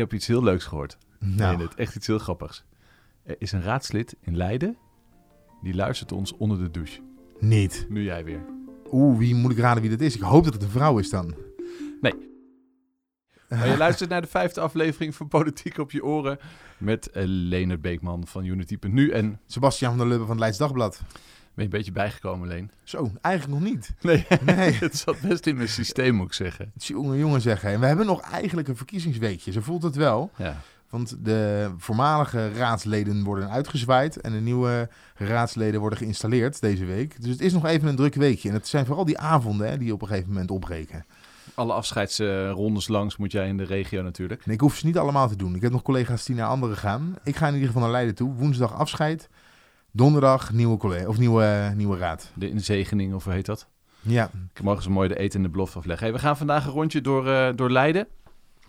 heb iets heel leuks gehoord. Nou, Nee, het echt iets heel grappigs. Er is een raadslid in Leiden. Die luistert ons onder de douche. niet. Nu jij weer. Oeh, wie moet ik raden wie dat is? Ik hoop dat het een vrouw is dan. Maar je luistert naar de vijfde aflevering van Politiek op je oren. Met uh, Leonard Beekman van Unity.nu. En Sebastian van der Lubbe van het Leids Dagblad. Ben je een beetje bijgekomen, Leen? Zo, eigenlijk nog niet. Nee, Nee. het zat best in mijn systeem, moet ik zeggen. Het is jonge jongen zeggen. En we hebben nog eigenlijk een verkiezingsweekje. Zo voelt het wel. Ja. Want de voormalige raadsleden worden uitgezwaaid. En de nieuwe raadsleden worden geïnstalleerd deze week. Dus het is nog even een druk weekje. En het zijn vooral die avonden hè, die op een gegeven moment opbreken. Alle afscheidsrondes langs moet jij in de regio natuurlijk. En ik hoef ze niet allemaal te doen. Ik heb nog collega's die naar anderen gaan. Ik ga in ieder geval naar Leiden toe. Woensdag afscheid. Donderdag nieuwe, collega, of nieuwe, nieuwe raad. De inzegening, of hoe heet dat? Ja, Ik zo mooi de eten en de belofte afleggen. Hey, we gaan vandaag een rondje door, eh, door Leiden.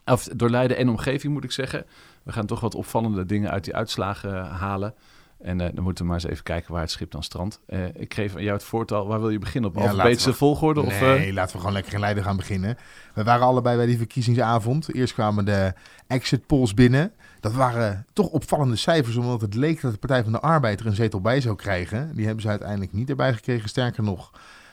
Of door Leiden en omgeving, moet ik zeggen. We gaan toch wat opvallende dingen uit die uitslagen halen. En eh, dan moeten we maar eens even kijken waar het schip dan strandt. Eh, ik geef aan jou het voortal. Waar wil je beginnen? Op Ja, alfabetische we- volgorde? Of, nee, eh, laten we gewoon lekker in Leiden gaan beginnen. We waren allebei bij die verkiezingsavond. Eerst kwamen de exit polls binnen. Dat waren toch opvallende cijfers, omdat het leek dat de Partij van de Arbeid er een zetel bij zou krijgen. Die hebben ze uiteindelijk niet erbij gekregen. Sterker nog,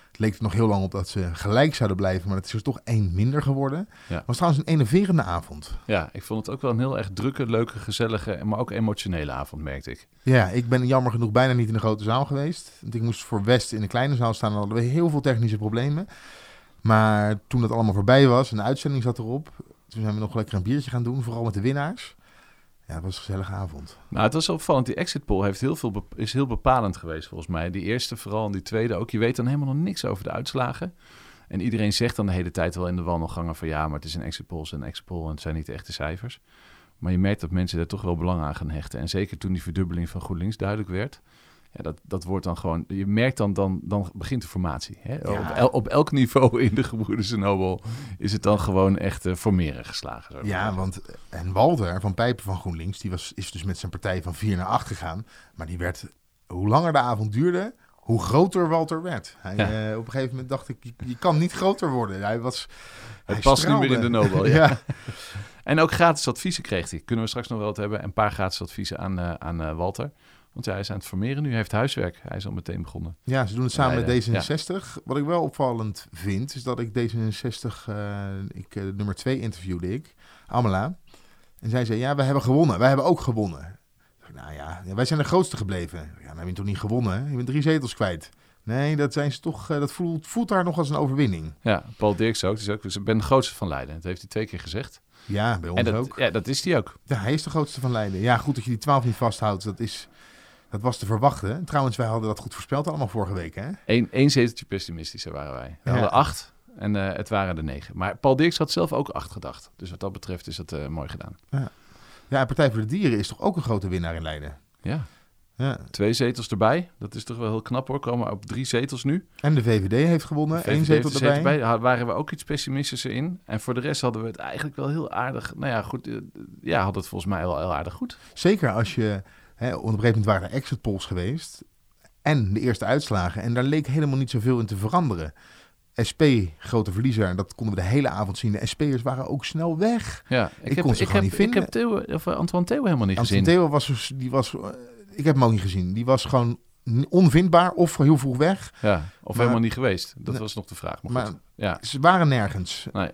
het leek er nog heel lang op dat ze gelijk zouden blijven, maar het is er toch één minder geworden. Ja. Het was trouwens een enerverende avond. ja, ik vond het ook wel een heel erg drukke, leuke, gezellige, maar ook emotionele avond, merkte ik. Ja, ik ben jammer genoeg bijna niet in de grote zaal geweest. Want ik moest voor West in de kleine zaal staan en hadden we heel veel technische problemen. Maar toen dat allemaal voorbij was en de uitzending zat erop, toen zijn we nog lekker een biertje gaan doen, vooral met de winnaars. Ja, het was een gezellige avond. Nou, het was opvallend. Die exit poll heeft heel veel is heel bepalend geweest volgens mij. Die eerste vooral en die tweede ook. Je weet dan helemaal nog niks over de uitslagen. En iedereen zegt dan de hele tijd wel in de wandelgangen van ja, maar het is een exit poll, een exit en het zijn niet de echte cijfers. Maar je merkt dat mensen daar toch wel belang aan gaan hechten. En zeker toen die verdubbeling van GroenLinks duidelijk werd. Ja, dat, dat wordt dan gewoon... Je merkt dan, dan, dan begint de formatie. Hè? Ja. Op, el- op elk niveau in de Gebroeders Nobel is het dan gewoon echt uh, formeren geslagen. ik Ja, want en Walter van Pijpen van GroenLinks, die was, is dus met zijn partij van 4 naar 8 gegaan. Maar die werd, hoe langer de avond duurde, hoe groter Walter werd. Hij, Ja. eh, op een gegeven moment dacht ik, je, je kan niet groter worden. Hij was... Het hij past niet meer in de straalde. Nobel, ja. ja. En ook gratis adviezen kreeg hij. Kunnen we straks nog wel wat hebben. Een paar gratis adviezen aan, eh, aan eh, Walter. Want ja, hij is aan het formeren nu. Hij heeft huiswerk. Hij is al meteen begonnen. Ja, ze doen het samen met D66. Wat ik wel opvallend vind, is dat ik D66, eh, ik, eh, nummer 2 interviewde ik, Amela. En zij zei, ja, we hebben gewonnen. Wij hebben ook gewonnen. Ik Nou ja, wij zijn de grootste gebleven. Ja, maar heb je toch niet gewonnen? hè? Je bent drie zetels kwijt. Nee, dat, zijn ze toch, eh, dat voelt, voelt daar nog als een overwinning. Ja, Paul Dirks ook. Dus ook ik ben de grootste van Leiden. Dat heeft hij twee keer gezegd. Ja, bij ons En dat, ook. ja, dat is hij ook. Ja, hij is de grootste van Leiden. Ja, goed dat je die 12 niet vasthoudt. Dat, is, dat was te verwachten. Trouwens, wij hadden dat goed voorspeld allemaal vorige week, hè? Eén, één zeteltje pessimistischer waren wij. We Ja. hadden acht en eh, het waren er negen. Maar Paul Dirks had zelf ook acht gedacht. Dus wat dat betreft is dat eh, mooi gedaan. Ja, en Partij voor de Dieren is toch ook een grote winnaar in Leiden? Ja, Ja. twee zetels erbij. Dat is toch wel heel knap hoor. Komen op drie zetels nu. En de VVD heeft gewonnen. VVD Eén zetel erbij. Daar waren we ook iets pessimistischer in. En voor de rest hadden we het eigenlijk wel heel aardig. Nou ja, goed. eh, Ja, hadden het volgens mij wel heel aardig goed. Zeker als je... Hè, op een gegeven moment waren er exit polls geweest. En de eerste uitslagen. En daar leek helemaal niet zoveel in te veranderen. SP, grote verliezer. Dat konden we de hele avond zien. De SP'ers waren ook snel weg. Ja, Ik kon ze ik gewoon heb, niet vinden. Ik heb Theo, of eh, Antoine Theo helemaal niet Anton gezien. Theo was, dus- die was... eh, Ik heb hem ook niet gezien. Die was gewoon onvindbaar of heel vroeg weg. Ja, of Maar- helemaal niet geweest. Dat was nog de vraag. Maar, Maar goed. Ja, ze waren nergens. nee.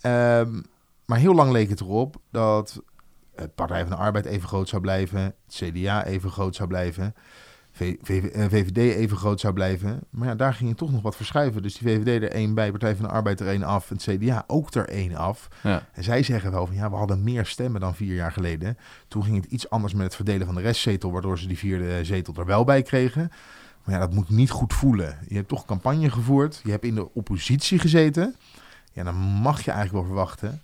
Ehm, maar heel lang leek het erop dat het Partij van de Arbeid even groot zou blijven, het CDA even groot zou blijven, V- V- eh, VVD even groot zou blijven. Maar ja, daar ging je toch nog wat verschuiven. Dus die VVD er één bij, Partij van de Arbeid er één af, het CDA ook er één af. Ja. En zij zeggen wel van ja, we hadden meer stemmen dan vier jaar geleden. Toen ging het iets anders met het verdelen van de restzetel, waardoor ze die vierde zetel er wel bij kregen. Maar ja, dat moet niet goed voelen. Je hebt toch campagne gevoerd, je hebt in de oppositie gezeten. Ja, dan mag je eigenlijk wel verwachten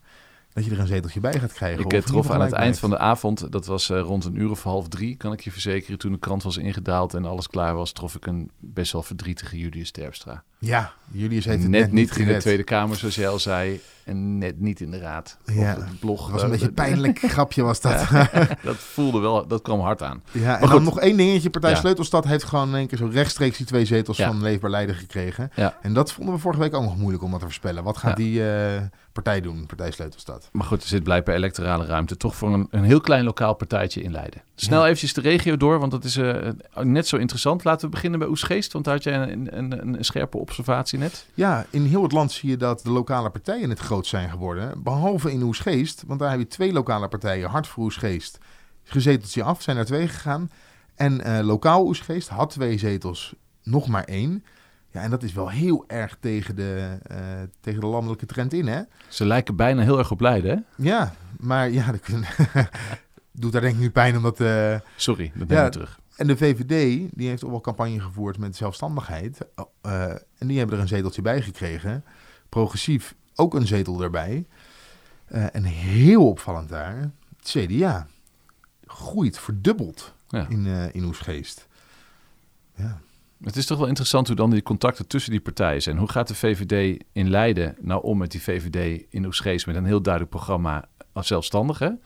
dat je er een zeteltje bij gaat krijgen. Ik eh, trof aan het eind van de avond, dat was eh, rond een uur of half drie, kan ik je verzekeren. Toen de krant was ingedaald en alles klaar was, trof ik een best wel verdrietige Julius Terpstra. Ja, jullie heeft het Net, niet in de. Tweede Kamer, zoals jij al zei. En net niet in de raad. Ja, het blog. Dat was een eh, beetje een pijnlijk grapje was dat. dat voelde wel, dat kwam hard aan. Ja, en goed. dan nog één dingetje. Partij Ja. Sleutelstad heeft gewoon in één keer zo rechtstreeks die twee zetels van Leefbaar Leiden gekregen. Ja. En dat vonden we vorige week ook nog moeilijk om dat te voorspellen. Wat gaat die eh, partij doen, Partij Sleutelstad? Maar goed, er zit blijkbaar electorale ruimte toch voor een, een heel klein lokaal partijtje in Leiden. Snel eventjes de regio door, want dat is eh, net zo interessant. Laten we beginnen bij Oesgeest, want daar had jij een, een, een, een scherpe observatie net. Ja, in heel het land zie je dat de lokale partijen het groot zijn geworden. Behalve in Oesgeest, want daar heb je twee lokale partijen. Hart voor Oesgeest, zeteltje af, zijn er twee gegaan. En eh, lokaal Oesgeest had twee zetels, nog maar één. Ja, en dat is wel heel erg tegen de, eh, tegen de landelijke trend in, hè? Ze lijken bijna heel erg op Leiden, hè? Ja, maar ja, dat doet daar denk ik nu pijn omdat... eh, Sorry, dat Ja. ik terug. en de VVD, die heeft ook wel campagne gevoerd met zelfstandigheid. En die hebben er een zeteltje bij gekregen. Progressief ook een zetel erbij. Eh, en heel opvallend daar, het CDA groeit, verdubbeld Ja. in, eh in Oesgeest. Ja. Het is toch wel interessant hoe dan die contacten tussen die partijen zijn. Hoe gaat de VVD in Leiden nou om met die VVD in Oesgeest met een heel duidelijk programma als zelfstandige?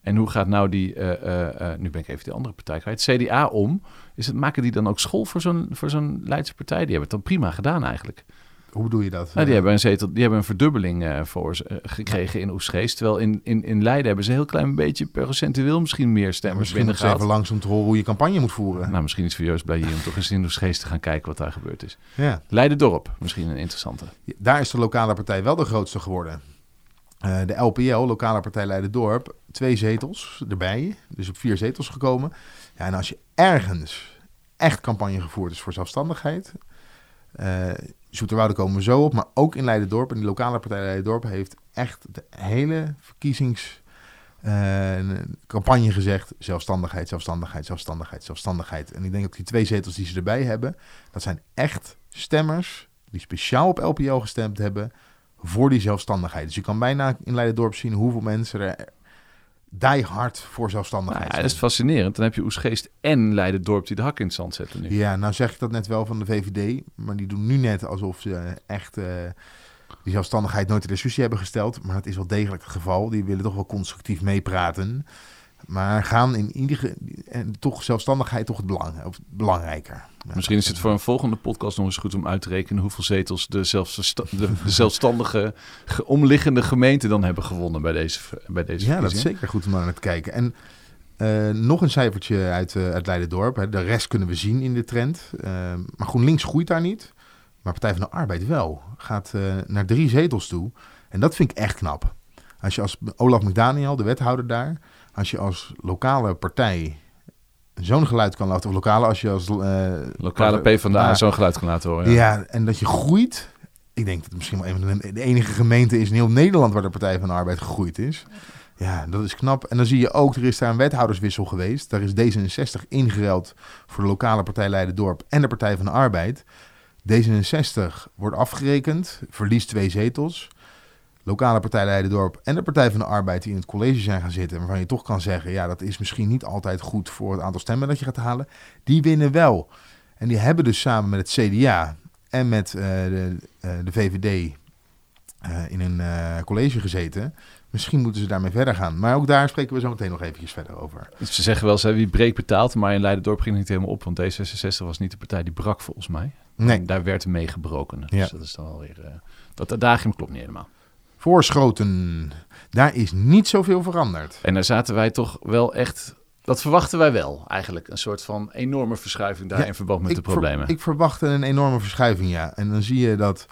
En hoe gaat nou die, eh, nu ben ik even de andere partij kwijt, CDA om? Is het, maken die dan ook school voor zo'n, voor zo'n Leidse partij? Die hebben het dan prima gedaan eigenlijk. Hoe bedoel je dat? Nou, die hebben een zetel, die hebben een verdubbeling eh, voor ze, eh, gekregen in Oesgeest. Terwijl in, in, in Leiden hebben ze een heel klein beetje percentueel misschien meer stemmers Misschien nog even langs om te horen hoe je campagne moet voeren. Nou, misschien is het voor Joost blij hier om toch eens in Oesgeest te gaan kijken wat daar gebeurd is. Ja. Leiden-dorp, misschien een interessante. Daar is de lokale partij wel de grootste geworden. Eh, de LPL, Lokale Partij Leiden-Dorp, twee zetels erbij. Dus op vier zetels gekomen. Ja, en als je ergens echt campagne gevoerd is voor zelfstandigheid... Zoeterwoude komen we zo op, maar ook in Leiden-Dorp. En die Lokale Partij Leiden-Dorp heeft echt de hele verkiezings... eh, gezegd, zelfstandigheid, zelfstandigheid, zelfstandigheid, zelfstandigheid. En ik denk dat die twee zetels die ze erbij hebben, dat zijn echt stemmers die speciaal op LPL gestemd hebben voor die zelfstandigheid. Dus je kan bijna in Leiden-dorp zien hoeveel mensen er die hard voor Nou zelfstandigheid ja, zijn. dat is fascinerend. Dan heb je Oesgeest en Leiden-dorp die de hak in het zand zetten nu. Ja, nou zeg ik dat net wel van de VVD, maar die doen nu net alsof ze echt eh, die zelfstandigheid nooit in discussie hebben gesteld. Maar dat is wel degelijk het geval. Die willen toch wel constructief meepraten. Maar gaan in ieder geval, en toch zelfstandigheid toch het belang, of belangrijker. Misschien is het voor een volgende podcast nog eens goed om uit te rekenen hoeveel zetels de, zelfsta- de, de zelfstandige ge- omliggende gemeenten dan hebben gewonnen bij deze, bij deze Ja, dat is zeker goed om naar te kijken. En eh, nog een cijfertje uit, eh uit Leiden-dorp. Hè. De rest kunnen we zien in de trend. Eh, maar GroenLinks groeit daar niet. Maar Partij van de Arbeid wel. Gaat naar drie zetels toe. En dat vind ik echt knap. Als je als Olaf McDaniel, de wethouder daar... als je als lokale partij zo'n geluid kan laten... of lokale als je als... eh, Lokale PvdA Ja. zo'n geluid kan laten horen. ja. en dat je groeit. Ik denk dat het misschien wel een van de, de enige gemeente is in heel Nederland waar de Partij van de Arbeid gegroeid is. Ja, dat is knap. En dan zie je ook, er is daar een wethouderswissel geweest. Daar is D66 ingeruild voor de lokale partij Leiden-Dorp en de Partij van de Arbeid. D66 wordt afgerekend, verliest twee zetels. Lokale partij Leiden-Dorp en de Partij van de Arbeid die in het college zijn gaan zitten. Waarvan je toch kan zeggen, ja, dat is misschien niet altijd goed voor het aantal stemmen dat je gaat halen. Die winnen wel. En die hebben dus samen met het CDA en met eh, de, eh, de VVD eh, in een college gezeten. Misschien moeten ze daarmee verder gaan. Maar ook daar spreken we zo meteen nog eventjes verder over. Ze zeggen wel hè, wie breekt betaalt. Maar in Leiden-dorp ging het niet helemaal op. Want D66 was niet de partij die brak volgens mij. Nee, En daar werd mee gebroken. Dus Ja. dat is dan alweer... dat adagium klopt niet helemaal. Voorschoten. Daar is niet zoveel veranderd. En daar zaten wij toch wel echt... Dat verwachten wij wel eigenlijk. Een soort van enorme verschuiving daar Ja, in verband met de ver- problemen. ik verwachtte een enorme verschuiving, ja. En dan zie je dat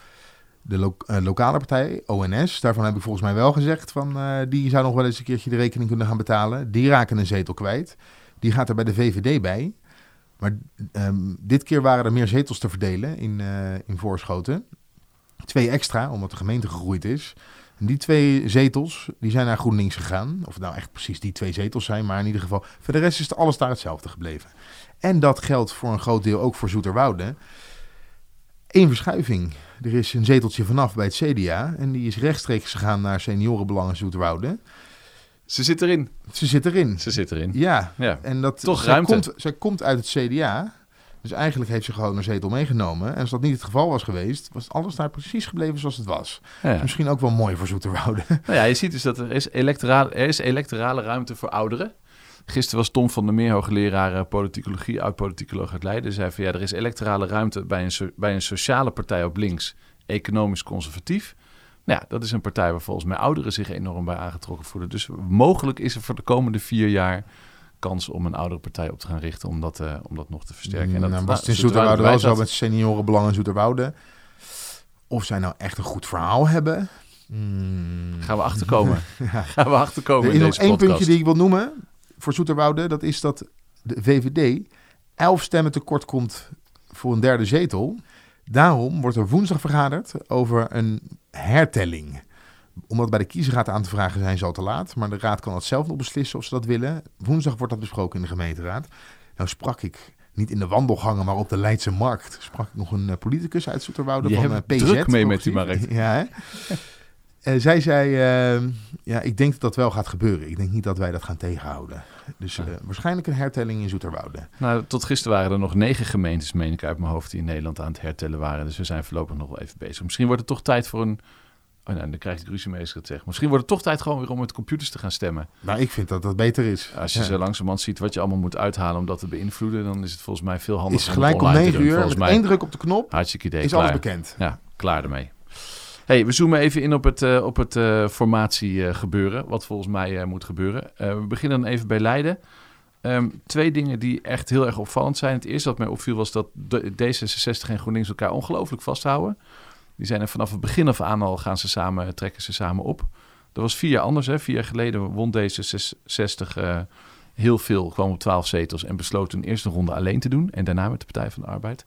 de lo- eh, lokale partij, ONS, daarvan heb ik volgens mij wel gezegd... van eh, die zou nog wel eens een keertje de rekening kunnen gaan betalen. Die raken een zetel kwijt. Die gaat er bij de VVD bij. Maar ehm, dit keer waren er meer zetels te verdelen in, eh, in Voorschoten. Twee extra, omdat de gemeente gegroeid is. En die twee zetels, die zijn naar GroenLinks gegaan. Of nou echt precies die twee zetels zijn, maar in ieder geval... Voor de rest is alles daar hetzelfde gebleven. En dat geldt voor een groot deel ook voor Zoeterwoude. Eén verschuiving. Er is een zeteltje vanaf bij het CDA. En die is rechtstreeks gegaan naar seniorenbelangen Zoeterwoude. Ze zit erin. Ze zit erin. Ze zit erin. Ja, Ja. en dat, Toch zij ruimte. Komt, zij komt uit het CDA. Dus eigenlijk heeft ze gewoon een zetel meegenomen. En als dat niet het geval was geweest, was alles daar precies gebleven zoals het was. Ja, ja. Misschien ook wel mooi voor Zoeterwoude. Nou ja, je ziet dus dat er is, electorale, er is electorale ruimte voor ouderen. Gisteren was Tom van der Meer, hoogleraar eh, politicologie, oud-politicoloog uit Leiden, zei van ja, er is electorale ruimte bij een, so- bij een sociale partij op links, economisch conservatief. Nou ja, dat is een partij waar volgens mij ouderen zich enorm bij aangetrokken voelen. Dus mogelijk is er voor de komende vier jaar kans om een oudere partij op te gaan richten, om dat, eh, om dat nog te versterken. En dat, nou, nou, was het in Zoeterwoude wel zo met seniorenbelang in Zoeterwoude. Of zij nou echt een goed verhaal hebben. Hmm. Gaan we achterkomen. Gaan we achterkomen Er in is nog één podcast. puntje die ik wil noemen voor Zoeterwoude. Dat is dat de VVD elf stemmen tekort komt voor een derde zetel. Daarom wordt er woensdag vergaderd over een hertelling. Omdat bij de kiesraad aan te vragen zijn ze al te laat. Maar de raad kan dat zelf nog beslissen of ze dat willen. Woensdag wordt dat besproken in de gemeenteraad. Nou sprak ik niet in de wandelgangen, maar op de Leidse Markt. Sprak ik nog een eh, politicus uit Zoeterwoude van hebt eh, PZ. druk mee met die markt. Ja, hè? Eh, zij zei, eh, ja, ik denk dat dat wel gaat gebeuren. Ik denk niet dat wij dat gaan tegenhouden. Dus waarschijnlijk een hertelling in Zoeterwoude. Nou, tot gisteren waren er nog negen gemeentes, meen ik uit mijn hoofd, die in Nederland aan het hertellen waren. Dus we zijn voorlopig nog wel even bezig. Misschien wordt het toch tijd voor een... Oh nee, dan krijg ik ruzie mee als ik het zeg. Misschien wordt het toch tijd gewoon weer om met computers te gaan stemmen. Maar ik vind dat dat beter is. Als je Ja. zo langzamerhand ziet wat je allemaal moet uithalen om dat te beïnvloeden, dan is het volgens mij veel handiger Is gelijk om online te 9 doen. uur, met mij één druk op de knop, hartstikke idee. is klaar. alles bekend. Ja, klaar ermee. Hey, we zoomen even in op het, eh, op het eh, formatie eh, gebeuren, wat volgens mij moet gebeuren. We beginnen dan even bij Leiden. Ehm, twee dingen die echt heel erg opvallend zijn. Het eerste wat mij opviel was dat de- D66 en GroenLinks elkaar ongelooflijk vasthouden. Die zijn er vanaf het begin af aan al gaan ze samen, trekken ze samen op. Dat was vier jaar anders. Hè. Vier jaar geleden won D66 eh, heel veel, kwam op 12 zetels en besloot een eerste ronde alleen te doen. En daarna met de Partij van de Arbeid.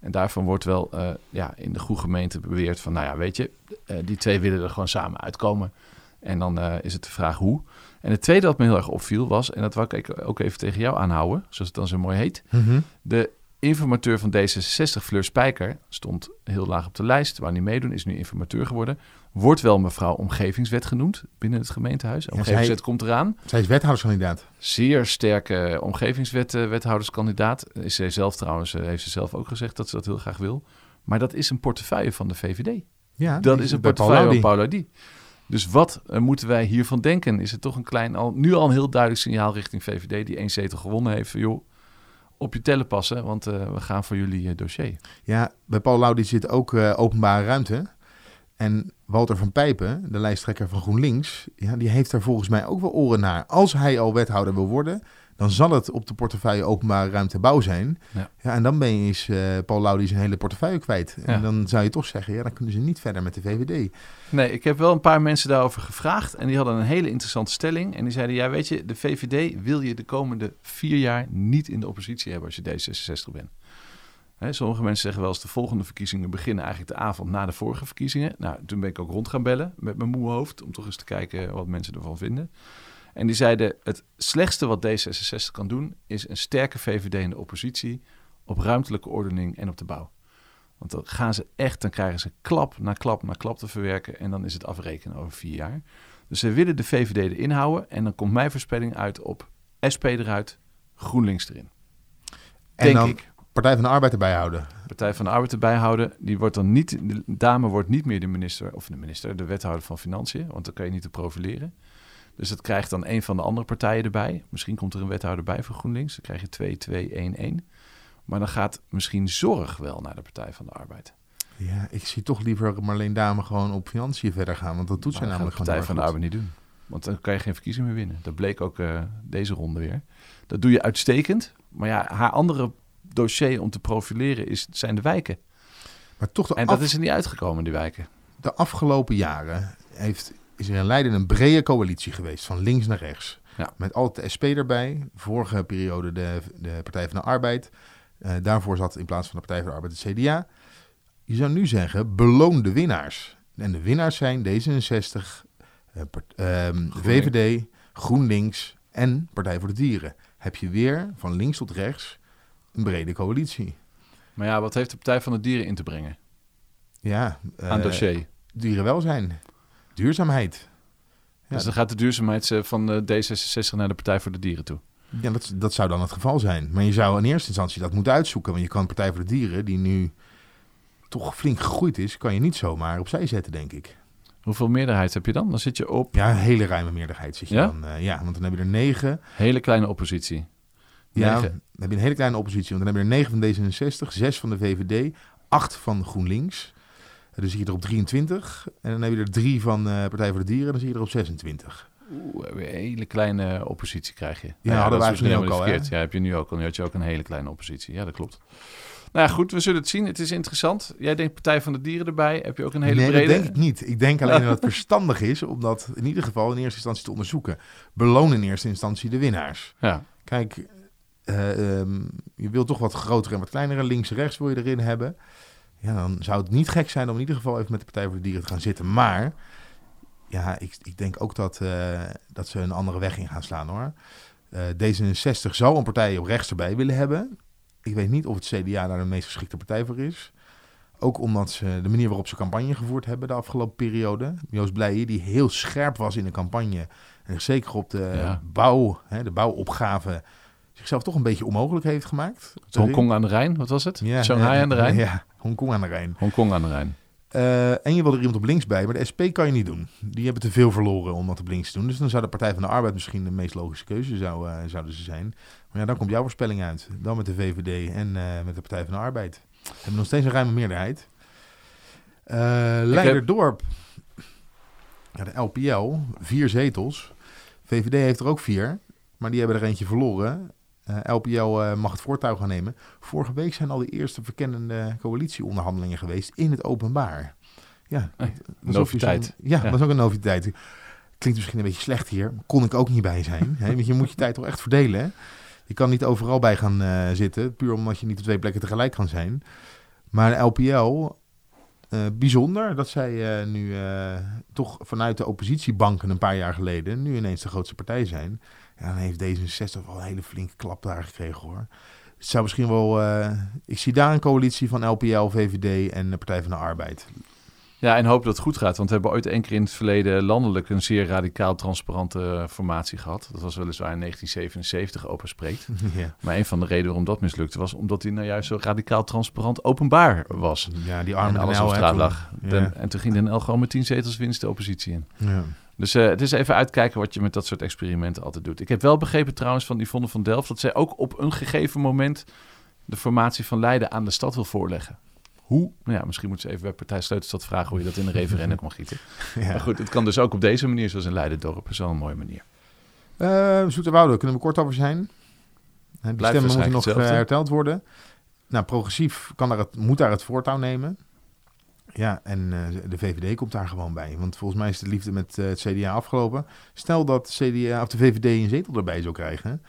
En daarvan wordt wel eh, ja, in de goede gemeente beweerd van, nou ja, weet je, eh, die twee willen er gewoon samen uitkomen. En dan is het de vraag hoe. En het tweede wat me heel erg opviel was, en dat wou ik ook even tegen jou aanhouden, zoals het dan zo mooi heet. Mhm. De informateur van D66, Fleur Spijker, stond heel laag op de lijst, wou niet meedoen, is nu informateur geworden. Wordt wel mevrouw omgevingswet genoemd binnen het gemeentehuis. zij- Omgevingswet komt eraan. Zij is wethouderskandidaat. Zeer sterke omgevingswethouderskandidaat. Is zij zelf trouwens, eh, heeft ze zelf ook gezegd dat ze dat heel graag wil. Maar dat is een portefeuille van de VVD. Ja, Dat is een portefeuille van. Paula Die. Dus wat eh, moeten wij hiervan denken? Is het toch een klein, al, nu al een heel duidelijk signaal richting VVD, die één zetel gewonnen heeft. van, Joh, op je tellen passen, want eh, we gaan voor jullie eh, dossier. Ja, bij Paul Laudi zit ook eh, openbare ruimte. En Walter van Pijpen, de lijsttrekker van GroenLinks, ja, die heeft daar volgens mij ook wel oren naar. Als hij al wethouder wil worden, dan zal het op de portefeuille openbare ruimte bouw zijn. Ja. en dan ben je eens, eh, Paul Laudi zijn hele portefeuille kwijt. Ja. En dan zou je toch zeggen, ja, dan kunnen ze niet verder met de VVD. Nee, ik heb wel een paar mensen daarover gevraagd. En die hadden een hele interessante stelling. En die zeiden, ja weet je, de VVD wil je de komende vier jaar niet in de oppositie hebben als je D66 bent. Hè, sommige mensen zeggen wel eens de volgende verkiezingen beginnen eigenlijk de avond na de vorige verkiezingen. Nou, toen ben ik ook rond gaan bellen met mijn moe hoofd om toch eens te kijken wat mensen ervan vinden. En die zeiden, het slechtste wat D66 kan doen is een sterke VVD in de oppositie op ruimtelijke ordening en op de bouw. Want dan gaan ze echt, dan krijgen ze klap na klap na klap te verwerken. En dan is het afrekenen over vier jaar. Dus ze willen de VVD erin houden. En dan komt mijn voorspelling uit op SP eruit, GroenLinks erin. En Denk dan ik. Partij van de Arbeid erbij houden. Partij van de Arbeid erbij houden. Die wordt dan niet, de dame wordt niet meer de minister, of de minister, de wethouder van Financiën. Want dan kan je niet te profileren. Dus dat krijgt dan een van de andere partijen erbij. Misschien komt er een wethouder bij voor GroenLinks. Dan krijg je 2, 2, 1, 1. Maar dan gaat misschien zorg wel naar de Partij van de Arbeid. Ja, ik zie toch liever Marleen Dame gewoon op financiën verder gaan. Want dat doet zij dat namelijk gaat de gewoon Partij van de Arbeid niet doen. Want dan kan je geen verkiezing meer winnen. Dat bleek ook eh, deze ronde weer. Dat doe je uitstekend. Maar ja, haar andere dossier om te profileren is, zijn de wijken. Maar toch de En af- dat is er niet uitgekomen, die wijken. de afgelopen jaren heeft, is er in Leiden een brede coalitie geweest, van links naar rechts. Ja. Met altijd de SP erbij. Vorige periode de, de Partij van de Arbeid. Eh, daarvoor zat in plaats van de Partij van de Arbeid het CDA. Je zou nu zeggen, beloon de winnaars. En de winnaars zijn D66, eh, part- ehm, VVD, GroenLinks en Partij voor de Dieren. Heb je weer van links tot rechts een brede coalitie. Maar ja, wat heeft de Partij van de Dieren in te brengen Ja, aan eh, dossier? dierenwelzijn, duurzaamheid. Ja. Dus dan gaat de duurzaamheid eh, van de D66 naar de Partij voor de Dieren toe. Ja, dat, dat zou dan het geval zijn. Maar je zou in eerste instantie dat moeten uitzoeken. Want je kan Partij voor de Dieren, die nu toch flink gegroeid is, kan je niet zomaar opzij zetten, denk ik. Hoeveel meerderheid heb je dan? Dan zit je op Ja, een hele ruime meerderheid zit je Ja? dan. eh, ja, want dan heb je er negen. hele kleine oppositie. Ja, Negen. dan heb je een hele kleine oppositie. Want dan heb je er negen van D66, zes van de VVD, acht van GroenLinks. Eh, Dus zit je er op 23. En dan heb je er drie van eh, Partij voor de Dieren. Dan zit je er op 26. Oeh, een hele kleine oppositie krijg je. Ja, hadden dat wij helemaal ook al, hè? Ja, heb je nu ook al. Nu had je ook een hele kleine oppositie. Ja, dat klopt. Nou ja, goed, we zullen het zien. Het is interessant. Jij denkt Partij van de Dieren erbij. Heb je ook een hele nee, brede... dat denk ik niet. Ik denk alleen dat het verstandig is om dat in ieder geval in eerste instantie te onderzoeken. Beloon in eerste instantie de winnaars. Ja, Kijk, eh, ehm, je wilt toch wat grotere en wat kleinere links-rechts wil je erin hebben. Ja, dan zou het niet gek zijn om in ieder geval even met de Partij voor de Dieren te gaan zitten. Maar ja, ik, ik denk ook dat, eh, dat ze een andere weg in gaan slaan hoor. Eh, D66 zou een partij op rechts erbij willen hebben. Ik weet niet of het CDA daar de meest geschikte partij voor is. Ook omdat ze de manier waarop ze campagne gevoerd hebben de afgelopen periode. Joost Blijen, die heel scherp was in de campagne. En zeker op de Ja. bouw, hè, de bouwopgave, zichzelf toch een beetje onmogelijk heeft gemaakt. Hongkong aan de Rijn, wat was het? Ja, Shanghai ja, aan de Rijn? Ja, Hongkong aan de Rijn. Hongkong aan de Rijn. Eh, en je wil er iemand op links bij, maar de SP kan je niet doen. Die hebben te veel verloren om dat op links te doen. Dus dan zou de Partij van de Arbeid misschien de meest logische keuze zou, eh, zouden ze zijn. Maar ja, dan komt jouw voorspelling uit. Dan met de VVD en eh, met de Partij van de Arbeid. We hebben nog steeds een ruime meerderheid. Leiderdorp. Ja, de LPL, vier zetels. VVD heeft er ook vier, maar die hebben er eentje verloren. Eh, LPL eh, mag het voortouw gaan nemen. Vorige week zijn al de eerste verkennende coalitieonderhandelingen geweest in het openbaar. Ja, Hey, ook noviteit. zo'n- Ja, Ja. dat is ook een noviteit. Klinkt misschien een beetje slecht hier. Kon ik ook niet bij zijn. Hè? Want je moet je tijd toch echt verdelen. Hè? Je kan niet overal bij gaan eh, zitten. Puur omdat je niet op twee plekken tegelijk kan zijn. Maar LPL, eh, bijzonder dat zij eh, nu eh, toch vanuit de oppositiebanken een paar jaar geleden... nu ineens de grootste partij zijn. Ja, dan heeft D66 wel een hele flinke klap daar gekregen hoor. Het zou misschien wel... eh, ik zie daar een coalitie van LPL, VVD en de Partij van de Arbeid. Ja, en hoop dat het goed gaat. Want we hebben ooit één keer in het verleden landelijk een zeer radicaal transparante eh, formatie gehad. Dat was weliswaar in 1977 open spreekt. ja. Maar een van de redenen waarom dat mislukte was omdat hij nou juist zo radicaal transparant openbaar was. ja, die En arme alles Den op straat lag. Ja. En toen ging Den L gewoon met tien zetels winst de oppositie in. Ja. Dus eh, het is even uitkijken wat je met dat soort experimenten altijd doet. Ik heb wel begrepen trouwens van Yvonne van Delft... dat zij ook op een gegeven moment de formatie van Leiden aan de stad wil voorleggen. Hoe? Nou ja, misschien moeten ze even bij Partij Sleutelstad vragen... hoe je dat in een referendum kan gieten. Ja. Maar goed, het kan dus ook op deze manier, zoals in Leiden-dorp. Dat is wel een mooie manier. Eh, Zoeterwoude, kunnen we kort over zijn? De Blijft stemmen moeten nog waarschijnlijk eh, hetzelfde. herteld worden. Nou, progressief kan daar het, moet daar het voortouw nemen. Ja, en eh, de VVD komt daar gewoon bij. Want volgens mij is de liefde met eh, het CDA afgelopen. Stel dat CDA of de VVD een zetel erbij zou krijgen...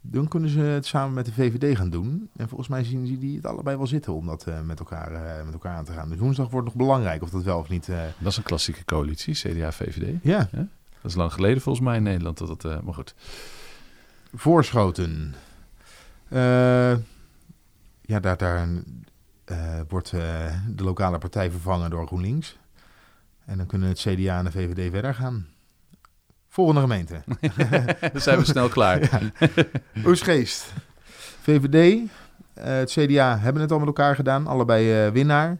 dan kunnen ze het samen met de VVD gaan doen. En volgens mij zien ze die het allebei wel zitten om dat eh, met, elkaar, met elkaar aan te gaan. Dus woensdag wordt nog belangrijk of dat wel of niet... Dat is een klassieke coalitie, CDA-VVD. ja, Dat is lang geleden volgens mij in Nederland. Dat eh, maar goed. Voorschoten. Ja, daar, daar wordt eh, de lokale partij vervangen door GroenLinks. En dan kunnen het CDA en de VVD verder gaan. Volgende gemeente. Dan zijn we snel klaar. Oesgeest. VVD, eh, het CDA hebben het al met elkaar gedaan. Allebei eh, winnaar.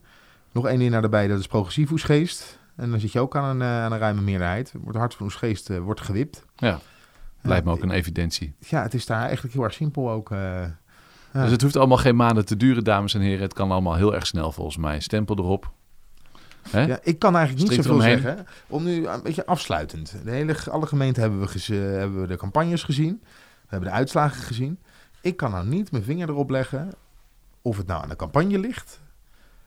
Nog één winnaar erbij, dat is progressief Oesgeest. En dan zit je ook aan een, eh, aan een ruime meerderheid. Wordt hart van Oesgeest eh, wordt gewipt. Ja, lijkt me ook een evidentie. Ja, het is daar eigenlijk heel erg simpel ook. Ja. Dus het hoeft allemaal geen maanden te duren, dames en heren. Het kan allemaal heel erg snel volgens mij. Stempel erop. Hè? Ja, ik kan eigenlijk niet Strikt zoveel zeggen. Om nu een beetje afsluitend. De hele, alle gemeenten hebben we, hebben we de campagnes gezien. We hebben de uitslagen gezien. Ik kan nou niet mijn vinger erop leggen of het nou aan de campagne ligt.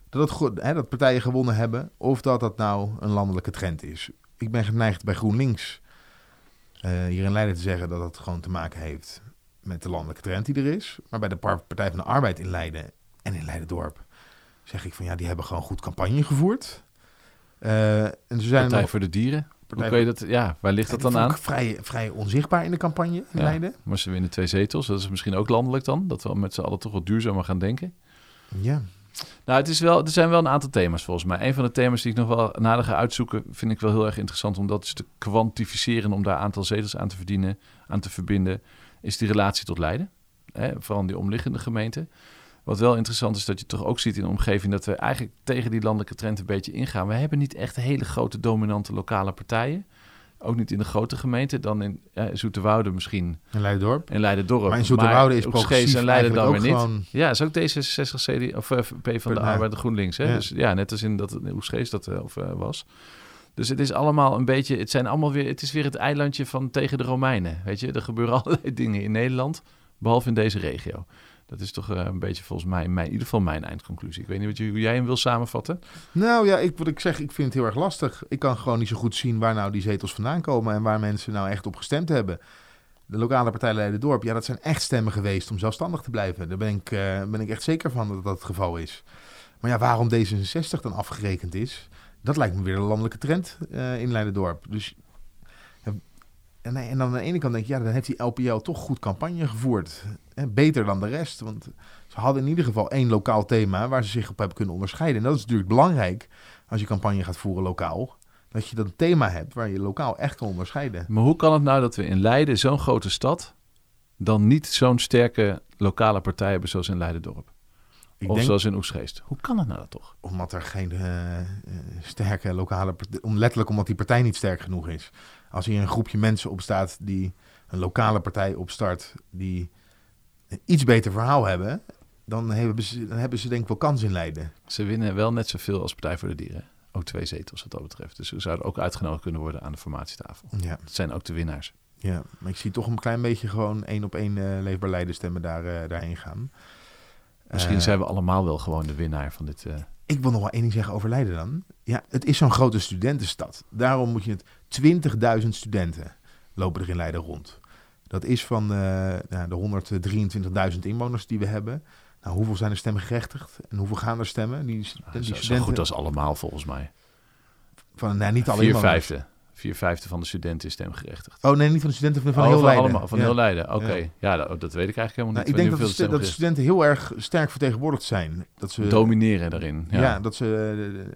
Dat, het, hè, dat partijen gewonnen hebben. Of dat dat nou een landelijke trend is. Ik ben geneigd bij GroenLinks eh, hier in Leiden te zeggen dat het gewoon te maken heeft met de landelijke trend die er is. Maar bij de Par- Partij van de Arbeid in Leiden en in Leiden-dorp zeg ik van ja, die hebben gewoon goed campagne gevoerd. Eh, en ze zijn Partij nog, voor de Dieren. Hoe Partij kun je dat, ja, waar ligt dat dan aan? Vrij, vrij onzichtbaar in de campagne in Ja. Leiden. Maar ze winnen twee zetels. Dat is misschien ook landelijk dan. Dat we met z'n allen toch wat duurzamer gaan denken. Ja. Nou, het is wel, er zijn wel een aantal thema's volgens mij. Een van de thema's die ik nog wel nader ga uitzoeken, vind ik wel heel erg interessant om dat eens te kwantificeren, om daar aantal zetels aan te verdienen, aan te verbinden, is die relatie tot Leiden. Hè, vooral die omliggende gemeenten. Wat wel interessant is dat je toch ook ziet in de omgeving dat we eigenlijk tegen die landelijke trend een beetje ingaan. We hebben niet echt hele grote dominante lokale partijen. Ook niet in de grote gemeenten, dan in ja, Zoeterwoude misschien. In Leidendorp. In Leiden-dorp. Maar in Zoeterwoude is progressief en Leiden dan weer niet. gewoon- Ja, is ook D66, CD, of eh, P van de. Arbeid en GroenLinks. Hè? Ja. Dus ja, net als in dat hoe Schees dat eh, of, eh, was. Dus het is allemaal een beetje, het zijn allemaal weer, het is weer het eilandje van tegen de Romeinen. Weet je, er gebeuren allerlei dingen in Nederland, behalve in deze regio. Dat is toch eh, een beetje volgens mij, mijn, in ieder geval mijn eindconclusie. Ik weet niet wat jij hem wil samenvatten. Nou ja, ik, wat ik zeg, ik vind het heel erg lastig. Ik kan gewoon niet zo goed zien waar nou die zetels vandaan komen en waar mensen nou echt op gestemd hebben. De lokale partij Leiden-dorp, ja, dat zijn echt stemmen geweest om zelfstandig te blijven. Daar ben ik, eh, ben ik echt zeker van dat dat het geval is. Maar ja, waarom D66 dan afgerekend is, dat lijkt me weer een landelijke trend eh, in Leiden-dorp. Dus, en, en dan aan de ene kant denk ik, ja, dan heeft die LPL toch goed campagne gevoerd. Beter dan de rest, want ze hadden in ieder geval één lokaal thema waar ze zich op hebben kunnen onderscheiden. En dat is natuurlijk belangrijk als je campagne gaat voeren lokaal. Dat je dat thema hebt waar je lokaal echt kan onderscheiden. Maar hoe kan het nou dat we in Leiden, zo'n grote stad, dan niet zo'n sterke lokale partij hebben zoals in Leiden-dorp? Ik Of denk zoals in Oesgeest? Hoe kan het nou dat toch? omdat er geen eh, eh, sterke lokale partij... Om, letterlijk omdat die partij niet sterk genoeg is. Als hier een groepje mensen opstaat die een lokale partij opstart... die een iets beter verhaal hebben... dan hebben ze, dan hebben ze denk ik wel kans in Leiden. Ze winnen wel net zoveel als Partij voor de Dieren. Ook twee zetels wat dat betreft. Dus ze zouden ook uitgenodigd kunnen worden aan de formatietafel. Ja, Dat zijn ook de winnaars. ja, maar ik zie toch een klein beetje gewoon één op één eh, leefbaar Leiden stemmen daar, daarheen gaan. Misschien Eh, zijn we allemaal wel gewoon de winnaar van dit. eh, Ik wil nog wel één ding zeggen over Leiden dan. Ja, het is zo'n grote studentenstad. Daarom moet je het... 20.000 studenten lopen er in Leiden rond. Dat is van nou, de 123.000 inwoners die we hebben. Nou, hoeveel zijn er stemgerechtigd? En hoeveel gaan er stemmen? Die, die zo, zo studenten goed als allemaal volgens mij. van, nou, niet alle Vier vijfde. Vier vijfde van de studenten is stemgerechtigd. Oh nee, niet van de studenten, van, van Oh, heel van Leiden. allemaal, van Ja. heel Leiden. Oké, Ja. ja, dat, dat weet ik eigenlijk helemaal Nou, niet. ik denk dat, de, dat studenten heel erg sterk vertegenwoordigd zijn. Dat ze, domineren daarin. Ja. Ja, dat ze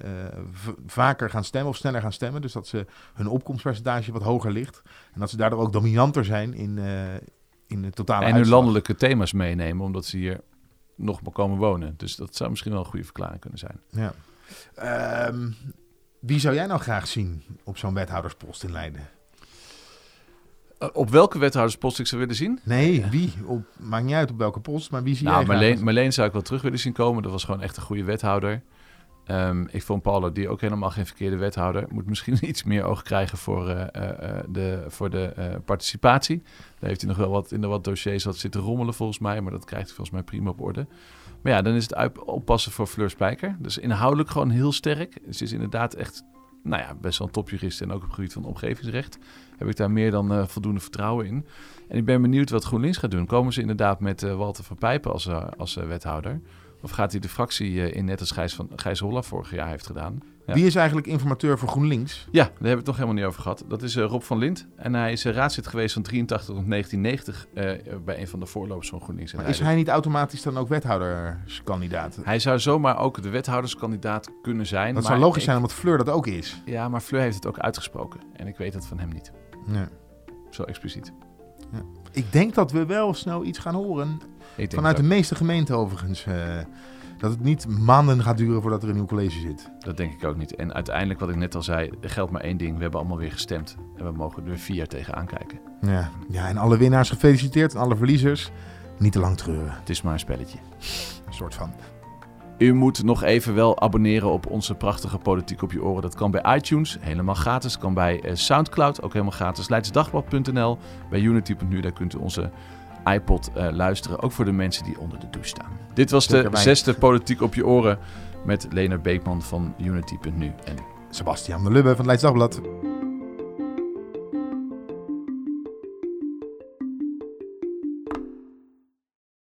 eh, eh, v- vaker gaan stemmen of sneller gaan stemmen. Dus dat ze hun opkomstpercentage wat hoger ligt. En dat ze daardoor ook dominanter zijn in, eh, in de totale en hun landelijke thema's meenemen, omdat ze hier nog maar komen wonen. Dus dat zou misschien wel een goede verklaring kunnen zijn. Ja. Ehm, wie zou jij nou graag zien op zo'n wethouderspost in Leiden? Eh, op welke wethouderspost ik zou willen zien? Nee, wie? Op, maakt niet uit op welke post, maar wie zie Nou, jij graag? Marleen, Marleen zou ik wel terug willen zien komen. Dat was gewoon echt een goede wethouder. Ehm, ik vond Paulo die ook helemaal geen verkeerde wethouder. Moet misschien iets meer oog krijgen voor, eh, eh, eh, de, voor de participatie. Daar heeft hij nog wel wat in de wat dossiers wat zitten rommelen volgens mij. Maar dat krijgt hij volgens mij prima op orde. Maar ja, dan is het oppassen voor Fleur Spijker. Dus inhoudelijk gewoon heel sterk. Ze is inderdaad echt nou ja, best wel een topjurist. En ook op het gebied van omgevingsrecht heb ik daar meer dan voldoende vertrouwen in. En ik ben benieuwd wat GroenLinks gaat doen. Komen ze inderdaad met Walter van Pijpen als, als wethouder? Of gaat hij de fractie eh, in net als Gijs, van, Gijs Holla vorig jaar heeft gedaan? Ja. Wie is eigenlijk informateur voor GroenLinks? Ja, daar hebben we het nog helemaal niet over gehad. Dat is eh, Rob van Lint. En hij is eh, raadslid geweest van 83 tot 1990 eh, bij een van de voorlopers van GroenLinks. in Maar is hij niet automatisch dan ook wethouderskandidaat? Hij zou zomaar ook de wethouderskandidaat kunnen zijn. Dat maar zou logisch ik- zijn omdat Fleur dat ook is. Ja, maar Fleur heeft het ook uitgesproken. En ik weet het van hem niet. Zo expliciet. Ik denk dat we wel snel iets gaan horen. Vanuit de meeste gemeenten overigens. eh, dat het niet maanden gaat duren voordat er een nieuw college zit. Dat denk ik ook niet. En uiteindelijk, wat ik net al zei, er geldt maar één ding. We hebben allemaal weer gestemd. En we mogen er vier jaar tegenaan kijken. Ja. ja, en alle winnaars gefeliciteerd. En alle verliezers niet te lang treuren. Het is maar een spelletje. Een soort van. U moet nog even wel abonneren op onze prachtige Politiek op je oren. Dat kan bij iTunes, helemaal gratis. Kan bij eh, Soundcloud, ook helemaal gratis. Leidsdagblad.nl, bij Unity.nu, daar kunt u onze iPod eh, luisteren. Ook voor de mensen die onder de douche staan. Dit was de zesde Politiek op je oren met Leonard Beekman van Unity.nu. En Sebastian de Lubbe van het Leids Dagblad.